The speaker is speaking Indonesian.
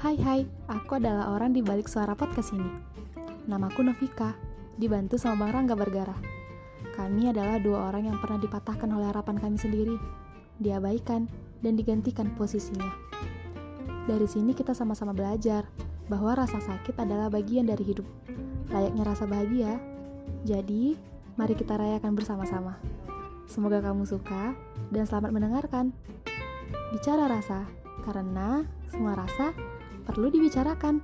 Hai hai, aku adalah orang di balik suara podcast ini. Namaku Novika, dibantu sama Bang Rangga Bergara. Kami adalah dua orang yang pernah dipatahkan oleh harapan kami sendiri, diabaikan, dan digantikan posisinya. Dari sini kita sama-sama belajar bahwa rasa sakit adalah bagian dari hidup, layaknya rasa bahagia. Jadi, mari kita rayakan bersama-sama. Semoga kamu suka dan selamat mendengarkan. Bicara rasa, karena semua rasa perlu dibicarakan.